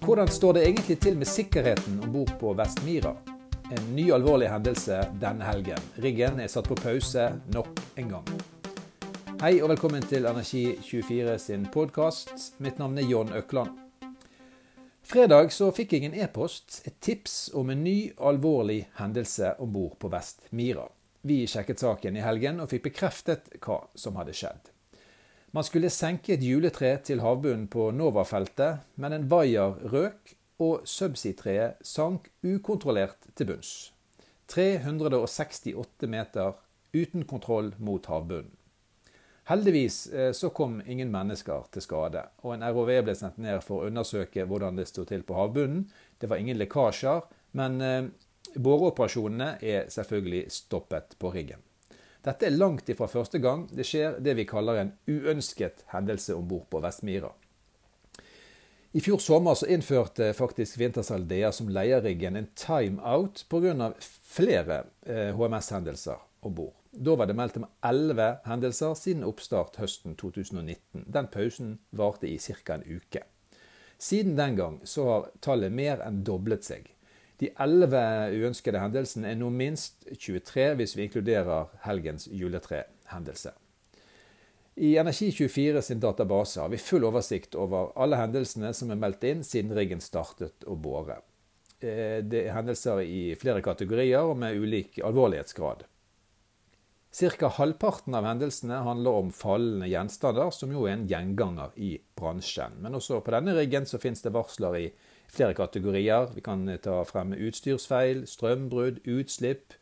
Hvordan står det egentlig til med sikkerheten om bord på Vestmira? En ny alvorlig hendelse denne helgen. Riggen er satt på pause nok en gang. Hei og velkommen til Energi24 sin podkast. Mitt navn er John Økland. Fredag så fikk jeg en e-post, et tips om en ny alvorlig hendelse om bord på Vestmira. Vi sjekket saken i helgen og fikk bekreftet hva som hadde skjedd. Man skulle senke et juletre til havbunnen på Nova-feltet, men en vaier røk, og subsea-treet sank ukontrollert til bunns. 368 meter uten kontroll mot havbunnen. Heldigvis eh, så kom ingen mennesker til skade, og en ROV ble sendt ned for å undersøke hvordan det sto til på havbunnen. Det var ingen lekkasjer, men eh, boreoperasjonene er selvfølgelig stoppet på riggen. Dette er langt ifra første gang det skjer det vi kaller en uønsket hendelse om bord på Vestmira. I fjor sommer så innførte faktisk Wintershall DA som leieriggen en timeout pga. flere eh, HMS-hendelser om bord. Da var det meldt om elleve hendelser siden oppstart høsten 2019. Den pausen varte i ca. en uke. Siden den gang så har tallet mer enn doblet seg. De elleve uønskede hendelsene er nå minst 23 hvis vi inkluderer helgens juletrehendelse. I Energi24 sin database har vi full oversikt over alle hendelsene som er meldt inn siden riggen startet å bore. Eh, det er hendelser i flere kategorier og med ulik alvorlighetsgrad. Ca. halvparten av hendelsene handler om fallende gjenstander, som jo er en gjenganger i bransjen. Men også på denne riggen så finnes det varsler i flere kategorier. Vi kan ta frem utstyrsfeil, strømbrudd, utslipp,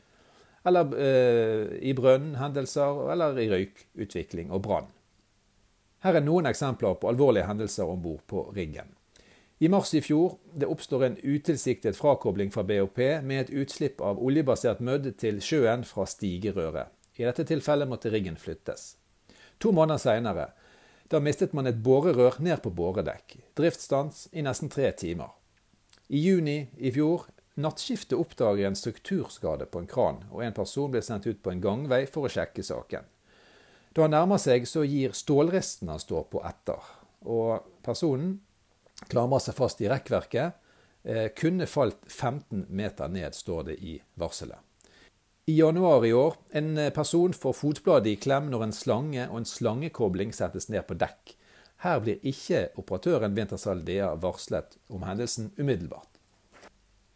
eller eh, i brønnhendelser, eller i røykutvikling og brann. Her er noen eksempler på alvorlige hendelser om bord på riggen. I mars i fjor det oppstår en utilsiktet frakobling fra BOP med et utslipp av oljebasert mødd til sjøen fra stigerøret. I dette tilfellet måtte riggen flyttes. To måneder seinere da mistet man et borerør ned på boredekk. Driftsstans i nesten tre timer. I juni i fjor nattskiftet oppdager en strukturskade på en kran, og en person blir sendt ut på en gangvei for å sjekke saken. Da han nærmer seg, så gir stålristen han står på, etter. Og personen klamrer seg fast i rekkverket. Eh, kunne falt 15 meter ned, står det i varselet. I januar i år en person får fotbladet i klem når en slange og en slangekobling settes ned på dekk. Her blir ikke operatøren Wintersal DA varslet om hendelsen umiddelbart.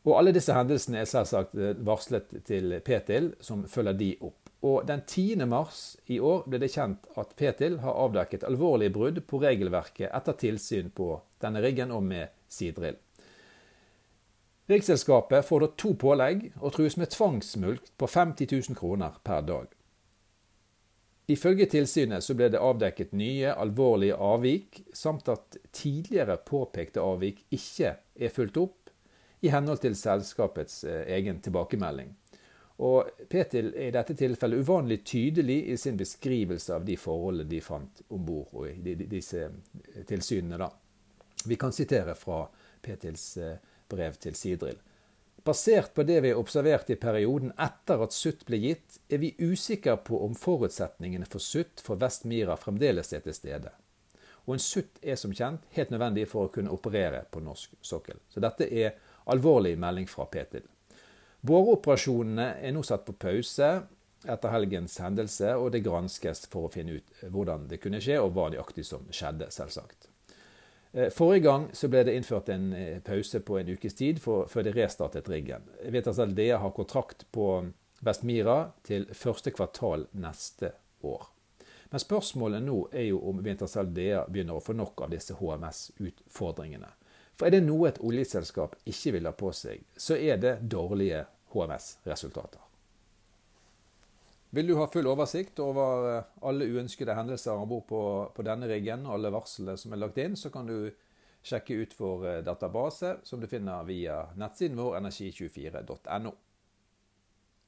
Og alle disse hendelsene er selvsagt eh, varslet til Petil, som følger de opp. Og Den 10. mars i år ble det kjent at Petil har avdekket alvorlige brudd på regelverket etter tilsyn på denne riggen og med sidrill. Riksselskapet får da to pålegg og trues med tvangsmulkt på 50 000 kroner per dag. Ifølge tilsynet så ble det avdekket nye, alvorlige avvik, samt at tidligere påpekte avvik ikke er fulgt opp i henhold til selskapets eh, egen tilbakemelding. Og Petil er i dette tilfellet uvanlig tydelig i sin beskrivelse av de forholdene de fant om bord i disse eh, tilsynene. Da. Vi kan sitere fra Petils eh, brev til Sidril. Basert på det vi har observert i perioden etter at Sutt ble gitt, er vi usikre på om forutsetningene for Sutt for Vest-Mira fremdeles er til stede. Og en Sutt er som kjent helt nødvendig for å kunne operere på norsk sokkel. Så dette er alvorlig melding fra Petil. Boreoperasjonene er nå satt på pause etter helgens hendelse, og det granskes for å finne ut hvordan det kunne skje, og hva nøyaktig som skjedde, selvsagt. Eh, forrige gang så ble det innført en eh, pause på en ukes tid for, før de restartet riggen. Vet altså har kontrakt på Vestmira til første kvartal neste år. Men spørsmålet nå er jo om Wintershall DA begynner å få nok av disse HMS-utfordringene. For er det noe et oljeselskap ikke vil ha på seg, så er det dårlige HMS-resultater. Vil du ha full oversikt over eh, alle uønskede hendelser om bord på, på, denne riggen, alle varslene som er lagt inn, så kan du sjekke ut vår eh, database, som du finner via nettsiden vår energi24.no.